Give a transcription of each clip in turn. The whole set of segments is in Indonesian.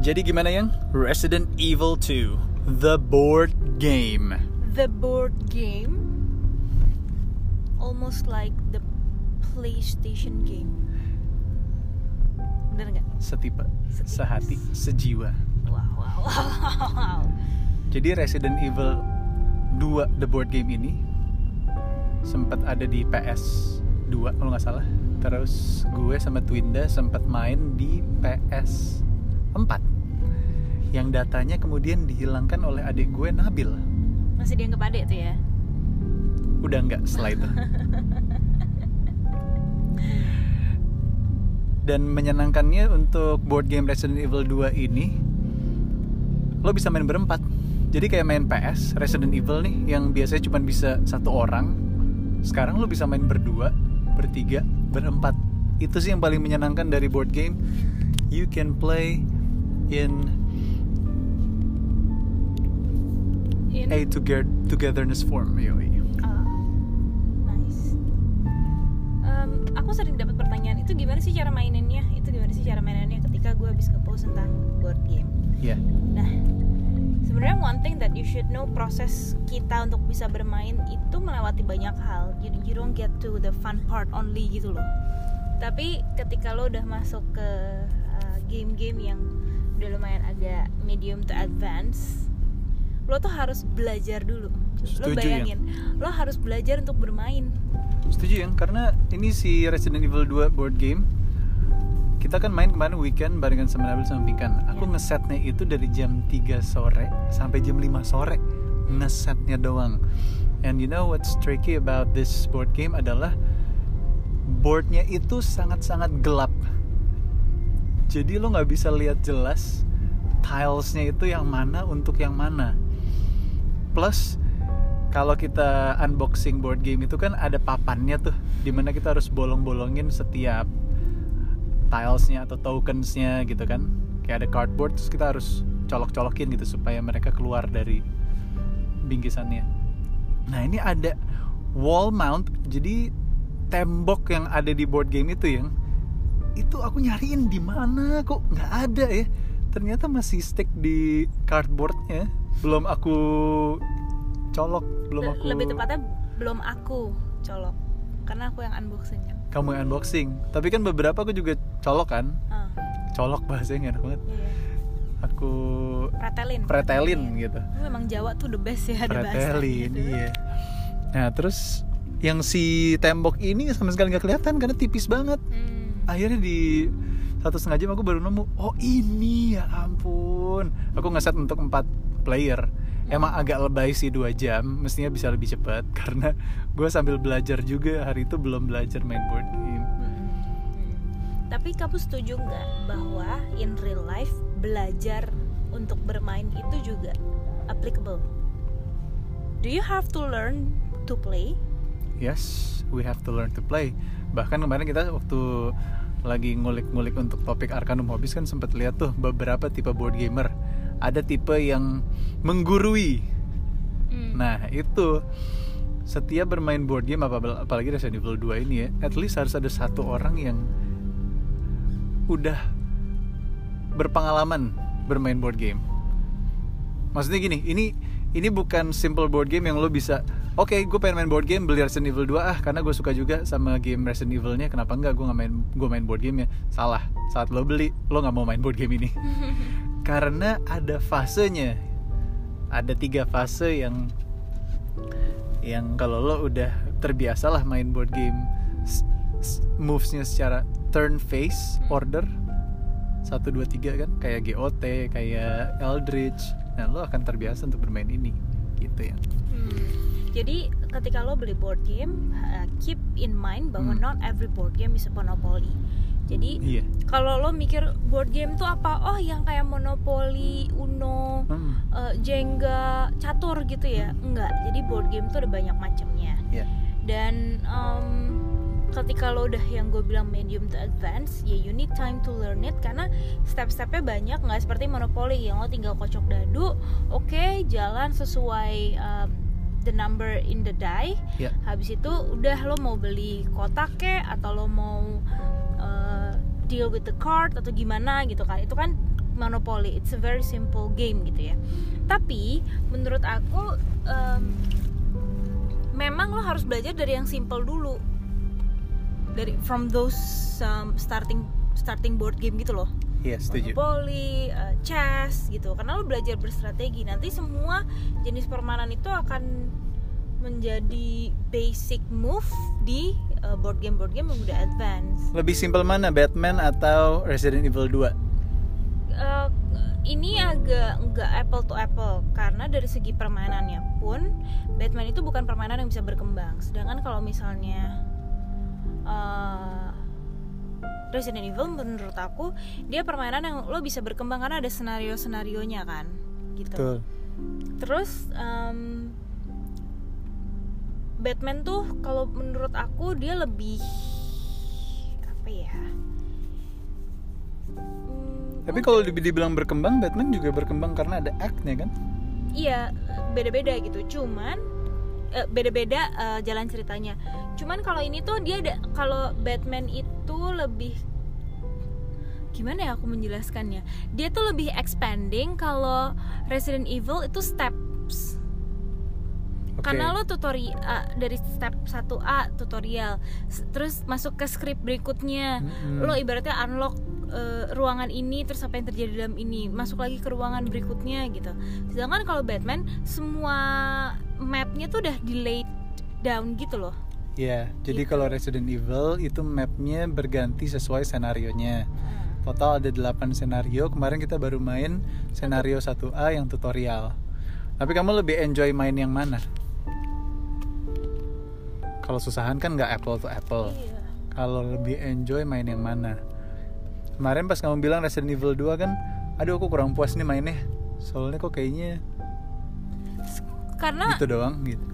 Jadi gimana yang Resident Evil 2 The Board Game. The board game almost like the PlayStation game. Bener nggak? Setipe, Setipe. sehati, sejiwa. Wow, wow, wow, wow. Jadi Resident Evil 2 The Board Game ini sempat ada di PS 2 kalau nggak salah. Terus gue sama Twinda sempat main di PS 4 yang datanya kemudian dihilangkan oleh adik gue Nabil. Masih dianggap adek tuh ya? Udah nggak setelah itu. Dan menyenangkannya untuk board game Resident Evil 2 ini lo bisa main berempat. Jadi kayak main PS Resident Evil nih yang biasanya cuma bisa satu orang. Sekarang lo bisa main berdua, bertiga, berempat. Itu sih yang paling menyenangkan dari board game. You can play in In a together togetherness form. Yoi. Ah, nice. Em, aku sering dapat pertanyaan itu gimana sih cara mainannya? Itu gimana sih cara mainannya ketika gue habis ngepost tentang board game? Ya. Nah, sebenarnya one thing that you should know proses kita untuk bisa bermain itu melewati banyak hal. You, you don't get to the fun part only gitu loh. Tapi ketika lo udah masuk ke uh, game-game yang udah lumayan agak medium to advance, lo tuh harus belajar dulu. lo Setuju, bayangin, lo harus belajar untuk bermain. Setuju yang karena ini si Resident Evil 2 board game kita kan main kemarin weekend barengan sama Nabil sama Pinkan. Aku Ya. ngesetnya itu dari jam 3 sore sampai jam 5 sore. Ngesetnya doang. And you know what's tricky about this board game adalah boardnya itu sangat-sangat gelap. Jadi lo nggak bisa lihat jelas tilesnya itu yang mana untuk yang mana. Plus kalau kita unboxing board game itu kan ada papannya tuh di mana kita harus bolong-bolongin setiap tilesnya atau tokensnya gitu kan kayak ada cardboard terus kita harus colok-colokin gitu supaya mereka keluar dari bingkisannya nah ini ada wall mount jadi tembok yang ada di board game itu yang itu aku nyariin di mana kok? Nggak ada ya. Ternyata masih stick di cardboardnya. Belum aku colok belum aku Lebih tepatnya belum aku colok. Karena aku yang unboxing kan. kamu yang unboxing. Tapi kan beberapa aku juga colok kan. Ah, colok bahasanya enak banget. Iya. aku Pretelin. pretelin gitu. Lu Memang Jawa tuh the best ya pretelin iya. Nah terus yang si tembok ini sama sekali nggak kelihatan karena tipis banget. Hmm. Akhirnya di satu setengah jam aku baru nemu oh ini ya ampun aku ngeset untuk empat player emang agak lebay sih dua jam mestinya bisa lebih cepat karena gue sambil belajar juga hari itu belum belajar main board game Hmm. Tapi kamu setuju nggak bahwa in real life belajar untuk bermain itu juga applicable? Do you have to learn to play? Yes, we have to learn to play. Bahkan kemarin kita waktu lagi ngulik-ngulik untuk topik Arcanum Hobbies kan sempat lihat tuh beberapa tipe board gamer. Ada tipe yang menggurui. Hmm. Nah, itu setiap bermain board game apa apalagi Resident Evil 2 ini ya, at least harus ada satu orang yang udah berpengalaman bermain board game. Maksudnya gini, ini ini bukan simple board game yang lo bisa oke gue pengen main board game beli Resident Evil 2 ah karena gue suka juga sama game Resident Evil-nya. Kenapa enggak gue nggak main gue main board game ya salah. Saat lo beli lo nggak mau main board game ini. Karena ada fasenya. Ada tiga fase yang yang kalau lo udah terbiasa lah main board game movesnya secara turn face order satu dua tiga kan? Kayak GOT kayak Eldritch. Nah lo akan terbiasa untuk bermain ini. Gitu ya. Hmm. Jadi ketika lo beli board game, uh, keep in mind bahwa Hmm. not every board game is a monopoly. Jadi iya kalau lo mikir board game tuh apa? Oh, yang kayak Monopoly, Uno, Hmm, uh, Jenga, catur gitu ya? Enggak. Jadi board game tuh ada banyak macamnya. iya Dan um, ketika lo udah yang gue bilang medium to advance, ya you need time to learn it karena step-stepnya banyak nggak seperti Monopoly yang lo tinggal kocok dadu, oke jalan sesuai um, the number in the die. iya Habis itu udah lo mau beli kotak kek atau lo mau uh, deal with the card atau gimana gitu kan. Itu kan Monopoly it's a very simple game gitu ya. Tapi menurut aku em, memang lo harus belajar dari yang simple dulu. Dari from those um, starting starting board game gitu loh Iya setuju. Monopoly, uh, chess gitu. Karena lo belajar berstrategi. Nanti semua jenis permainan itu akan menjadi basic move di uh, board game board game yang udah advance. Lebih simple mana Batman atau Resident Evil 2? Uh, ini agak nggak apple to apple karena dari segi permainannya pun Batman itu bukan permainan yang bisa berkembang. Sedangkan kalau misalnya uh, Resident Evil menurut aku dia permainan yang lo bisa berkembang karena ada senario senarionya kan, gitu. Betul. Terus em, Batman tuh kalau menurut aku dia lebih apa ya? Hmm, Tapi kalau di- dibilang berkembang, Batman juga berkembang karena ada act-nya kan? iya beda-beda gitu. Cuman eh, beda-beda eh, jalan ceritanya. Cuman kalau ini tuh dia ada kalau Batman itu lebih gimana ya aku menjelaskannya? Dia tuh lebih expanding kalau Resident Evil itu steps. Oke. Karena lo tutorial dari step 1A tutorial, terus masuk ke script berikutnya. Mm-mm. Lo ibaratnya unlock eh, ruangan ini terus apa yang terjadi dalam ini, masuk lagi ke ruangan berikutnya gitu. Sedangkan kalau Batman semua mapnya tuh udah delayed down gitu loh. Iya, jadi Gitu. kalau Resident Evil itu mapnya berganti sesuai senarionya. Total ada 8 senario. Kemarin kita baru main senario 1A yang tutorial. Tapi kamu lebih enjoy main yang mana? Kalau susahan kan nggak apple to apple. Iya. Kalau lebih enjoy main yang mana? Kemarin pas kamu bilang Resident Evil 2 kan, aduh aku kurang puas nih mainnya. Soalnya kok kayaknya Karena gitu doang gitu.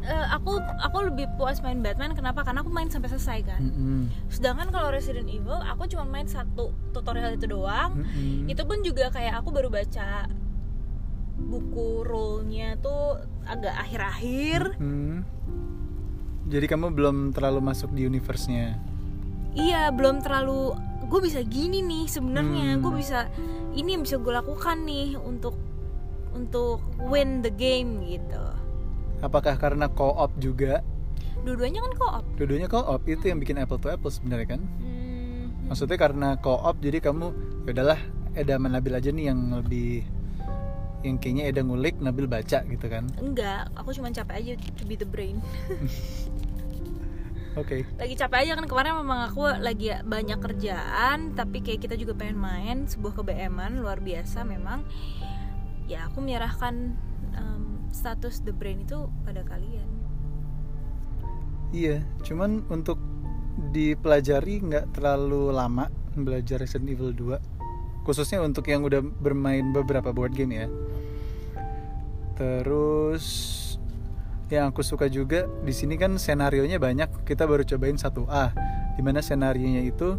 eh, aku aku lebih puas main Batman kenapa? Karena aku main sampai selesai kan. Mm-mm. Sedangkan kalau Resident Evil aku cuma main satu tutorial itu doang. Mm-mm. itu pun juga kayak aku baru baca buku rule-nya tuh agak akhir-akhir Hmm. Jadi kamu belum terlalu masuk di universe-nya. iya belum terlalu gue bisa gini nih sebenarnya Hmm. gue bisa ini yang bisa gue lakukan nih untuk untuk win the game gitu Apakah karena co-op juga? dua-duanya kan co-op Dua-duanya co-op itu yang bikin apple to apple sebenarnya kan? Hmm, Maksudnya karena co-op jadi kamu ya udahlah Eda Nabil aja nih yang lebih yang kayaknya Eda ngulik Nabil baca gitu kan. enggak aku cuma capek aja to be the brain Oke. lagi capek aja kan kemarin memang aku lagi banyak kerjaan tapi kayak kita juga pengen main sebuah kebeeman luar biasa memang ya aku menyerahkan em, status the brain itu pada kalian. Iya, cuman untuk dipelajari nggak terlalu lama belajar Resident Evil 2 khususnya untuk yang udah bermain beberapa board game ya. Terus yang aku suka juga di sini kan senarionya banyak. Kita baru cobain 1A di mana senarionya itu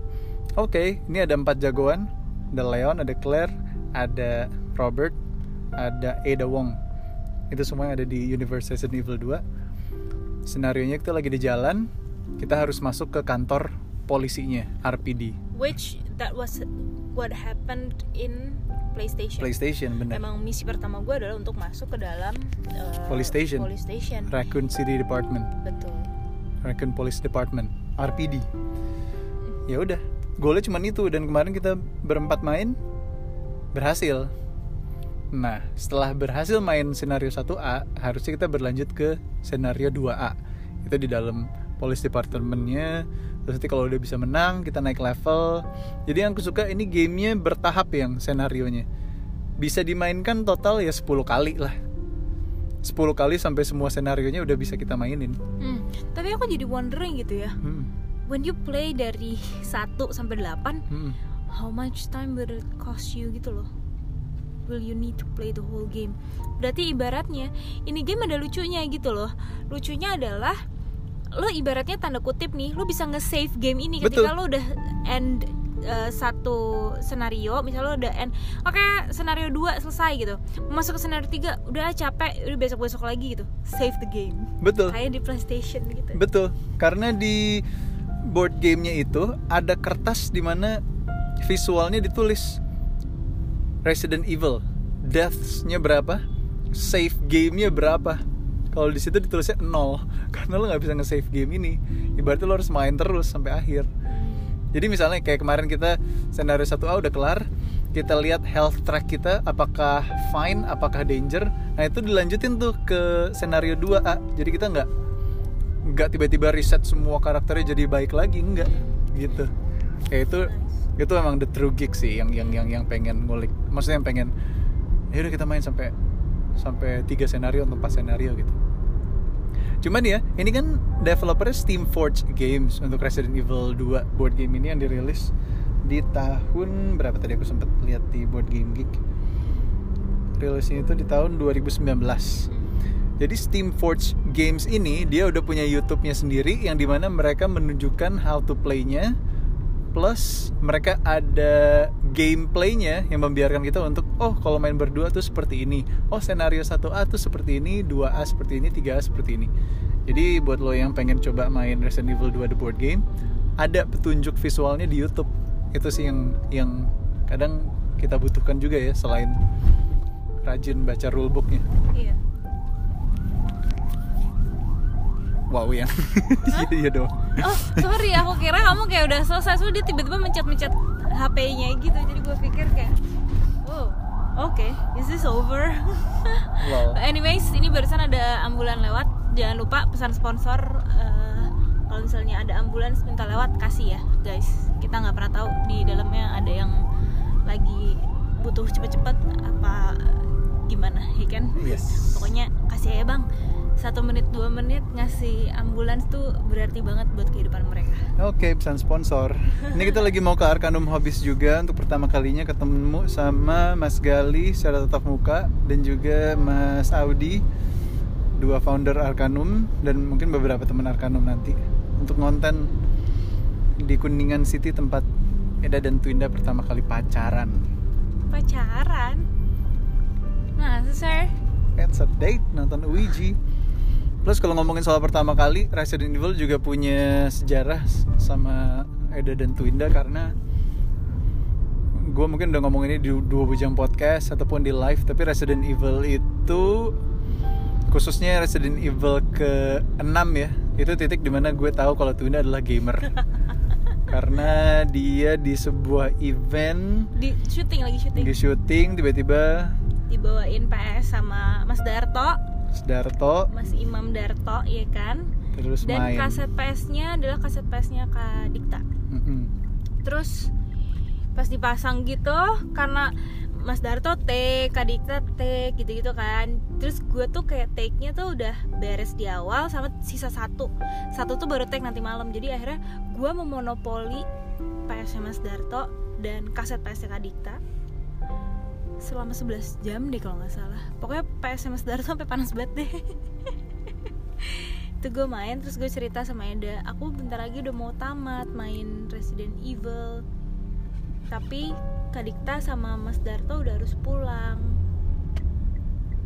oke ini ada empat jagoan. Ada Leon ada Claire ada Robert ada Ada Wong. Itu semua yang ada di universe Resident Evil 2 senarionya kita lagi di jalan kita harus masuk ke kantor polisinya RPD which that was what happened in PlayStation. PlayStation bener emang misi pertama gue adalah untuk masuk ke dalam eh, Police station. police station Raccoon City Department. Betul. Raccoon Police Department RPD ya udah golnya cuma itu dan kemarin kita berempat main berhasil nah setelah berhasil main senario 1A harusnya kita berlanjut ke senario 2A itu di dalam police departmentnya. Terus nanti kalau udah bisa menang kita naik level. Jadi yang aku suka ini gamenya bertahap yang senarionya. Bisa dimainkan total ya 10 kali lah. 10 kali sampai semua senarionya udah bisa kita mainin. Hmm, tapi aku jadi wondering gitu ya. Hmm, when you play dari 1 sampai 8 hmm. how much time will it cost you gitu loh will you need to play the whole game berarti ibaratnya ini game ada lucunya gitu loh lucunya adalah lo ibaratnya tanda kutip nih lo bisa nge-save game ini ketika Betul. lo udah end uh, satu senario misalnya lo udah end oke senario 2 selesai gitu masuk ke senario 3 udah capek udah besok besok lagi gitu save the game Betul. kayak di PlayStation gitu Betul. Karena di board gamenya itu ada kertas di mana visualnya ditulis. Resident Evil. Deaths-nya berapa? Save game-nya berapa? Kalau di situ ditulisnya nol. Karena lo nggak bisa nge-save game ini. Ibaratnya lo harus main terus sampai akhir. Jadi misalnya kayak kemarin kita skenario 1A udah kelar kita lihat health track kita apakah fine apakah danger. Nah itu dilanjutin tuh ke skenario 2A jadi kita nggak nggak tiba-tiba reset semua karakternya jadi baik lagi enggak gitu ya itu itu emang the true geek sih yang yang yang yang pengen ngulik. Maksudnya yang pengen ya udah kita main sampai sampai tiga senario atau empat senario gitu. Cuman ya ini kan developernya Steamforge Games untuk Resident Evil 2 board game ini yang dirilis di tahun berapa tadi? Aku sempat lihat di board game geek. Rilisnya itu di tahun 2019 jadi Steamforge Games ini dia udah punya YouTube-nya sendiri yang di mana mereka menunjukkan how to play-nya plus mereka ada gameplaynya yang membiarkan kita untuk oh kalau main berdua tuh seperti ini. Oh senario 1A tuh seperti ini 2A seperti ini 3A seperti ini. Jadi buat lo yang pengen coba main Resident Evil 2 The Board Game ada petunjuk visualnya di YouTube. Itu sih yang yang kadang kita butuhkan juga ya selain rajin baca rulebooknya. Iya wow ya. Iya dong. Oh sorry aku kira kamu kayak udah selesai. So dia tiba-tiba mencet-mencet HP-nya gitu. Jadi gue pikir kayak oh oke okay, is this over? Wow. Anyways ini barusan ada ambulan lewat. Jangan lupa pesan sponsor eh, kalau misalnya ada ambulans minta lewat kasih ya guys. Kita nggak pernah tahu di dalamnya ada yang lagi butuh cepet-cepet apa gimana ya kan? Yes. Pokoknya kasih ya bang satu menit dua menit ngasih ambulans tuh berarti banget buat kehidupan mereka Oke, pesan sponsor. Ini kita lagi mau ke Arkanum Hobbies juga untuk pertama kalinya ketemu sama Mas Gali secara tatap muka dan juga Mas Audi, dua founder Arkanum dan mungkin beberapa teman Arkanum nanti untuk ngonten di Kuningan City tempat Eda dan Twinda pertama kali pacaran. pacaran nah sir It's a date nonton Ouija. Plus kalau ngomongin soal pertama kali Resident Evil juga punya sejarah sama Eda dan Twinda karena gue mungkin udah ngomong ini di dua bujang podcast ataupun di live tapi Resident Evil itu khususnya Resident Evil ke 6 ya itu titik di mana gue tahu kalau Twinda adalah gamer. Karena dia di sebuah event di syuting lagi syuting di syuting tiba-tiba dibawain PS sama Mas Darto Darto. Mas Imam Darto ya kan? Terus dan main. kaset PS-nya adalah kaset PS-nya Kak Dikta. Mm-mm. terus pas dipasang gitu karena Mas Darto take, Kak Dikta take gitu-gitu kan. Terus gue tuh kayak take-nya tuh udah beres di awal sama sisa satu. Satu tuh baru take nanti malam. Jadi akhirnya gue memonopoli PS-nya Mas Darto dan kaset PS-nya Kak Dikta selama 11 jam deh kalau nggak salah. Pokoknya PS-nya Mas Darto sampai panas banget deh. Itu gue main terus gue cerita sama Eda aku bentar lagi udah mau tamat main Resident Evil. Tapi Kak Dikta sama Mas Darto udah harus pulang.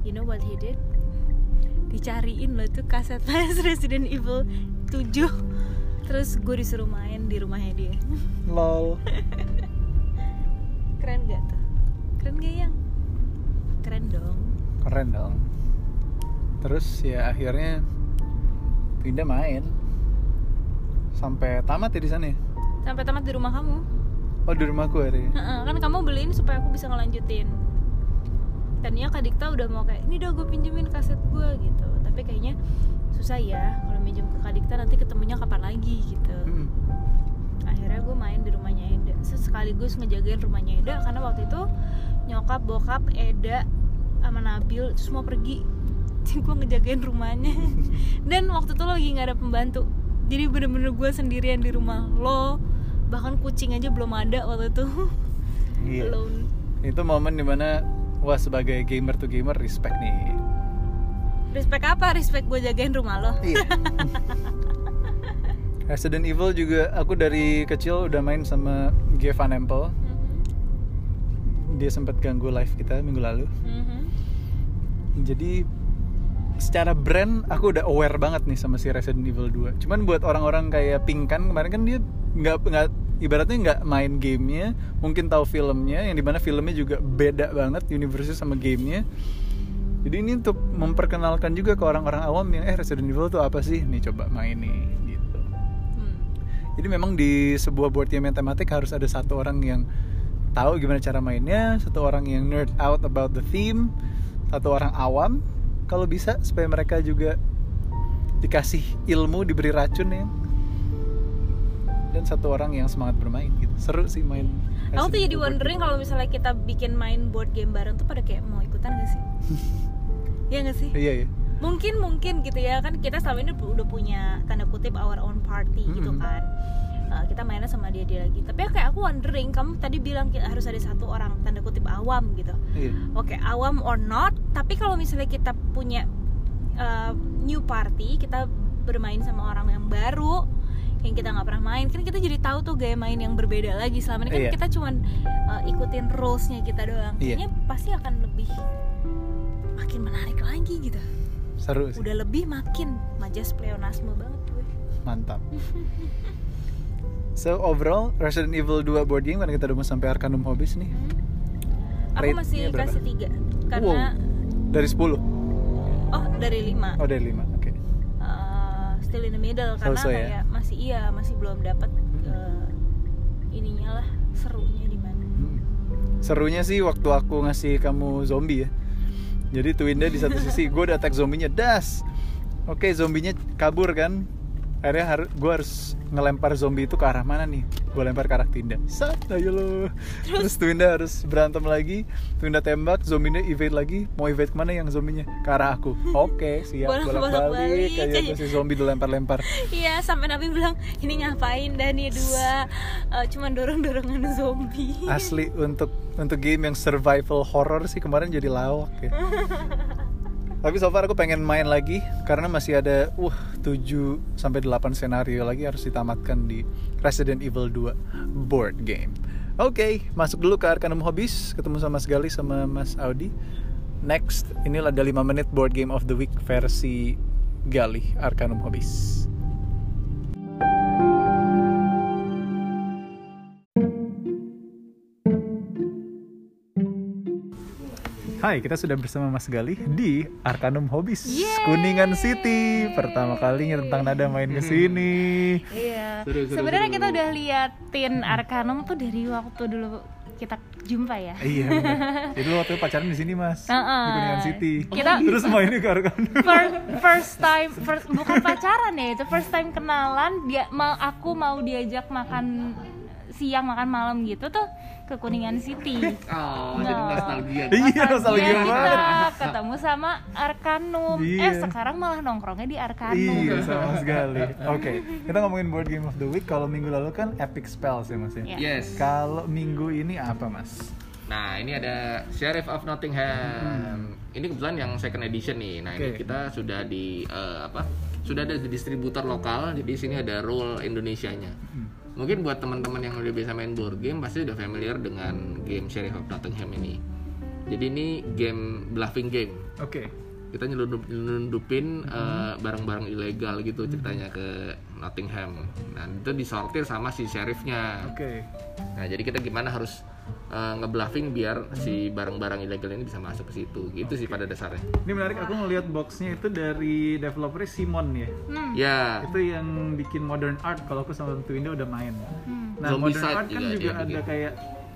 You know what he did? Dicariin loh tuh kaset PS Resident Evil 7 terus gue disuruh main di rumahnya dia. Lol. Keren gak tuh? Keren gak yang? Keren dong keren dong. Terus ya akhirnya pindah main. Sampai tamat ya di sana ya? sampai tamat di rumah kamu. Oh di rumahku hari kan kamu beliin supaya aku bisa ngelanjutin. Tadinya Kak Dikta udah mau kayak ini udah gue pinjemin kaset gue gitu. Tapi kayaknya susah ya kalau minjem ke Kak Dikta nanti ketemunya kapan lagi gitu. Mm. akhirnya gue main di rumahnya Eda. Sekaligus ngejagain rumahnya Eda karena waktu itu nyokap bokap Eda sama Nabil terus mau pergi. Jadi gue ngejagain rumahnya. Dan waktu itu lo lagi nggak ada pembantu. Jadi bener-bener gue sendirian di rumah lo. Bahkan kucing aja belum ada waktu itu. Iya. alone. Itu momen di mana wah sebagai gamer tuh gamer respect nih. Respect apa? Respect gue jagain rumah lo. Iya. Resident Evil juga aku dari kecil udah main sama Gevan Empel. Dia sempat ganggu live kita minggu lalu. Mhm. Jadi secara brand aku udah aware banget nih sama si Resident Evil 2 cuman buat orang-orang kayak Pink kan kemarin kan dia nggak nggak ibaratnya nggak main gamenya mungkin tahu filmnya yang di mana filmnya juga beda banget universe sama gamenya. Jadi ini untuk memperkenalkan juga ke orang-orang awam yang eh Resident Evil tuh apa sih? Nih coba main nih gitu. Hmm. jadi memang di sebuah board game yang tematik harus ada satu orang yang tahu gimana cara mainnya satu orang yang nerd out about the theme satu orang awam kalau bisa supaya mereka juga dikasih ilmu diberi racun ya dan satu orang yang semangat bermain gitu seru sih main Aku tuh jadi wondering game. kalau misalnya kita bikin main board game bareng tuh pada kayak mau ikutan gak sih? Iya gak sih? iya iya Mungkin mungkin gitu ya kan kita selama ini udah punya tanda kutip our own party gitu Mm-mm. kan. Uh, kita mainnya sama dia dia lagi. Tapi kayak aku wondering kamu tadi bilang harus ada satu orang tanda kutip awam gitu. iya Oke awam or not. Tapi kalau misalnya kita punya uh, new party kita bermain sama orang yang baru yang kita nggak pernah main kan kita jadi tahu tuh gaya main yang berbeda lagi. Selama ini kan Iya. kita cuman uh, ikutin rulesnya kita doang. Iya. kayaknya pasti akan lebih makin menarik lagi gitu. Seru sih. Udah lebih makin majas pleonasme banget gue. Mantap. So overall Resident Evil 2 board game karena kita udah mau sampai Arcanum Hobbies nih? Hmm. aku masih kasih tiga karena dari 10 oh dari lima oh dari 5 oke uh, still in the middle karena So-so ya? kayak masih iya masih belum dapat uh, ininya lah serunya di mana Hmm. Serunya sih waktu aku ngasih kamu zombie ya. Jadi Twinda di satu sisi gue udah attack zombinya das. Oke zombinya kabur kan. Akhirnya harus gue harus ngelempar zombie itu ke arah mana nih? Gue lempar ke arah Twinda. Sat, ayo lo. Terus Twinda harus berantem lagi. Twinda tembak, zombinya evade lagi. Mau evade ke mana yang zombinya? Ke arah aku. Oke, siap. Bolak-balik aja aja. tuh si zombie dilempar-lempar. Iya sampai Nabi bilang ini ngapain dan nih dua uh, cuman dorong dorongan zombie Asli untuk untuk game yang survival horror sih kemarin jadi lawak ya. Tapi so far aku pengen main lagi karena masih ada uh 7 sampai 8 senario lagi harus ditamatkan di Resident Evil 2 board game. Oke, masuk dulu ke Arcanum Hobbies, ketemu sama Mas Gali sama Mas Audi. Next, inilah ada 5 menit board game of the week versi Gali Arcanum Hobbies. Hai, kita sudah bersama Mas Gali di Arcanum Hobbies Yeay. Kuningan City. Pertama kalinya tentang nada main ke sini. Iya. Sebenarnya kita udah liatin Arcanum tuh dari waktu dulu kita jumpa ya. iya, bener. Jadi lu waktu itu pacaran di sini, Mas. Di Heeh. Kuningan City. Kita- terus mainnya ke Arcanum. First, first time, first, bukan pacaran ya itu first time kenalan dia mau aku mau diajak makan siang makan malam gitu tuh ke Kuningan City. Oh, jadi Nah. nostalgia. Iya, nostalgia kita banget. ketemu sama Arcanum. Iya. Eh sekarang malah nongkrongnya di Arcanum. Iya, sama sekali. Oke, kita ngomongin board game of the week. Kalau minggu lalu kan Epic Spells ya, Mas ya. Iya. Yes. Kalau minggu ini apa, Mas? Nah, ini ada Sheriff of Nottingham. Ini kebetulan yang second edition nih. Nah, ini Oke. kita sudah di eh, apa? Sudah ada di distributor lokal. Jadi sini ada rule Indonesianya. Mungkin buat teman-teman yang udah biasa main board game pasti udah familiar dengan game Sheriff of Nottingham ini. Jadi ini game bluffing game. Oke. Kita nyelundup, nyelundupin eh, barang-barang ilegal gitu ceritanya ke Nottingham. Nah, itu disortir sama si sheriffnya. Oke. Nah, jadi kita gimana harus uh, ngebluffing biar si barang-barang ilegal ini bisa masuk ke situ. Gitu sih pada dasarnya. Ini menarik aku ngelihat boxnya itu dari developer Simon ya. Hmm. Ya, Itu yang bikin modern art kalau aku sama Twinda udah main. Hmm. Nah, Zombie modern art kan juga juga dia ada kayak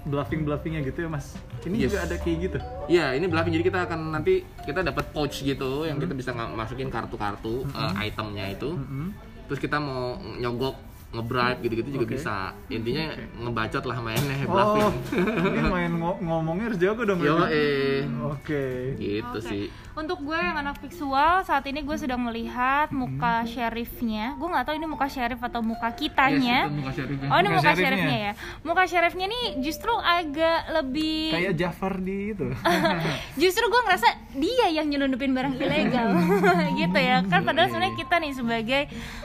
bluffing bluffingnya gitu ya, Mas. Ini Yes. juga ada kayak gitu. ya ini bluffing. Jadi kita akan nanti kita dapat pouch gitu yang kita bisa masukin kartu-kartu uh, itemnya itu. Mm-mm. Terus kita mau nyogok ngebribe gitu-gitu juga Oke. bisa. Intinya Oke. ngebacot lah mainnya Oh, bluffing. ini main ngo- ngomongnya harus jago dong. Yo eh, Oke. gitu Oke. sih. Untuk gue yang anak visual, saat ini gue sedang melihat muka Hmm. sheriffnya. Gue nggak tahu ini muka sheriff atau muka kitanya. Yes, itu muka sheriffnya. Oh ini Muka muka sheriffnya. sheriffnya ya. Muka sheriffnya nih justru agak lebih. Kayak Jafar di itu. justru gue ngerasa dia yang nyelundupin barang ilegal gitu ya kan padahal sebenarnya kita nih sebagai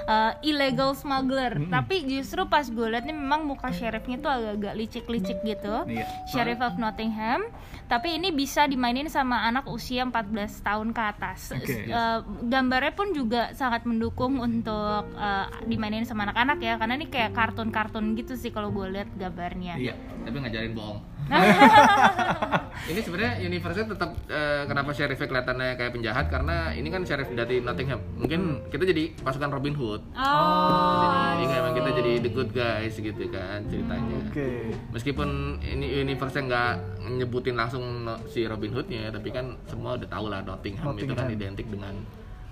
uh, illegal smuggler tapi justru pas gue liat nih memang muka sheriffnya tuh agak-agak licik-licik gitu Iya. sheriff of Nottingham tapi ini bisa dimainin sama anak usia 14 tahun ke atas Oke. Uh, gambarnya pun juga sangat mendukung untuk uh, dimainin sama anak-anak ya karena ini kayak kartun-kartun gitu sih kalau gue lihat gambarnya Iya, tapi ngajarin bohong. ini sebenarnya universe tetap eh, kenapa sheriffnya kelihatannya kayak penjahat karena ini kan sheriff dari Nottingham. Mungkin kita jadi pasukan Robin Hood. oh Jadi memang kita jadi the good guys gitu kan ceritanya. Oke. Meskipun ini universe nggak nyebutin langsung si Robin Hoodnya, tapi kan semua udah tahu lah Nottingham, itu kan Nottingham. identik dengan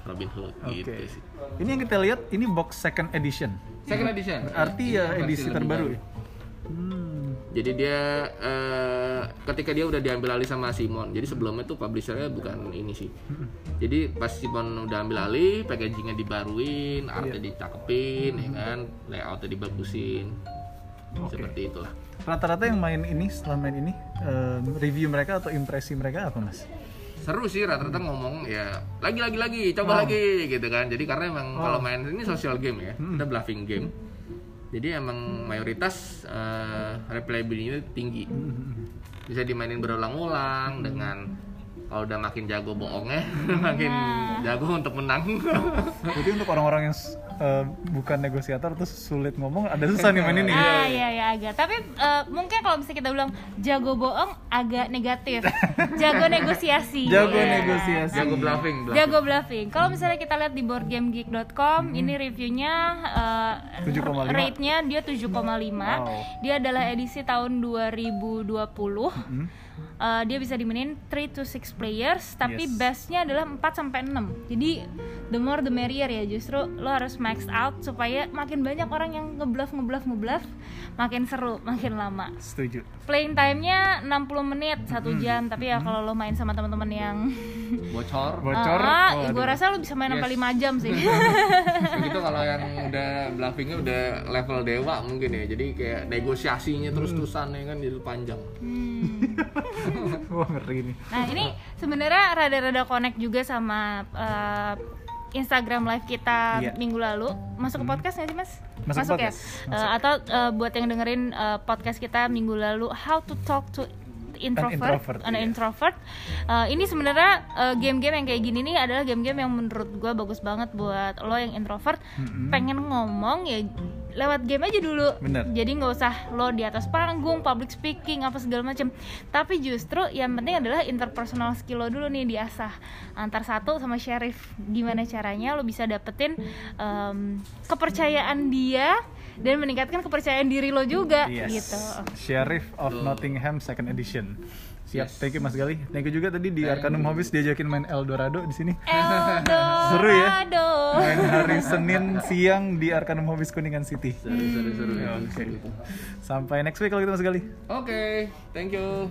Robin Hood Oke. gitu sih. Ini yang kita lihat ini box second edition. Second edition. Berarti ya Versi edisi terbaru. baru. ya? Hmm. Jadi dia eh, ketika dia udah diambil alih sama Simon. Jadi sebelumnya tuh publishernya bukan ini sih. Jadi pas Simon udah ambil alih, packagingnya dibaruin, artnya Iya. dicakepin, ya kan, layoutnya dibagusin. Oke. Seperti itulah. Rata-rata yang main ini setelah main ini em, review mereka atau impresi mereka apa mas? Seru sih rata-rata ngomong ya lagi lagi lagi coba lagi gitu kan. Jadi karena emang Oh. kalau main ini social game ya, kita bluffing game. Jadi emang mayoritas eh, replayability-nya tinggi. bisa dimainin berulang-ulang dengan kalau udah makin jago bohongnya makin jago untuk menang Jadi untuk orang-orang yang eh, bukan negosiator terus sulit ngomong ada susah nih main ini. Ah iya ya agak. Tapi eh, mungkin kalau misalnya kita bilang jago bohong agak negatif. Jago negosiasi. Jago Iya. negosiasi. jago bluffing, bluffing. Jago bluffing. Kalau misalnya kita lihat di boardgamegeek.com, ini reviewnya eh, 7,5. rate-nya dia 7,5. Wow. Dia adalah edisi tahun 2020. Hmm. Eh, dia bisa dimainin 3 to 6 players, tapi Yes. bestnya adalah 4 sampai 6. Jadi the more the merrier ya. Justru lo harus max out supaya makin banyak orang yang ngebluff ngebluff ngebluff, makin seru, makin lama. Setuju. Playing time-nya 60 menit, satu jam. Tapi ya kalau lo main sama teman-teman yang bocor Bocor. Ah, oh, gue aduh. rasa lo bisa main sampai Yes. 5 jam sih. begitu kalau yang udah bluffingnya udah level dewa mungkin ya jadi kayak negosiasinya terus-terusan ya kan jadi panjang Hmm. Wah ngeri nih. Nah ini sebenarnya rada-rada connect juga sama eh, Instagram live kita Iya. minggu lalu. Masuk ke podcast nggak sih mas? Masuk ya. podcast. Eh, atau eh, buat yang dengerin eh, podcast kita minggu lalu, How to Talk to Introvert, introvert, an iya. introvert. Eh, ini sebenarnya eh, game-game yang kayak gini nih adalah game-game yang menurut gue bagus banget buat lo yang introvert. Mm-mm. Pengen ngomong ya lewat game aja dulu. Bener. Jadi nggak usah lo di atas panggung, public speaking apa segala macam. Tapi justru yang penting adalah interpersonal skill lo dulu nih diasah antar satu sama sheriff. Gimana caranya lo bisa dapetin em, kepercayaan dia dan meningkatkan kepercayaan diri lo juga Yes. gitu. Sheriff of. Nottingham second edition. Siap, Yes. thank you Mas Gali. Thank you juga tadi di Arcanum Hobbies diajakin main Eldorado di sini. Eldorado. Seru ya? Main hari Senin siang di Arcanum Hobbies Kuningan City. seru seru seru Ya, itu. Sampai next week kalau gitu Mas Gali. oke thank you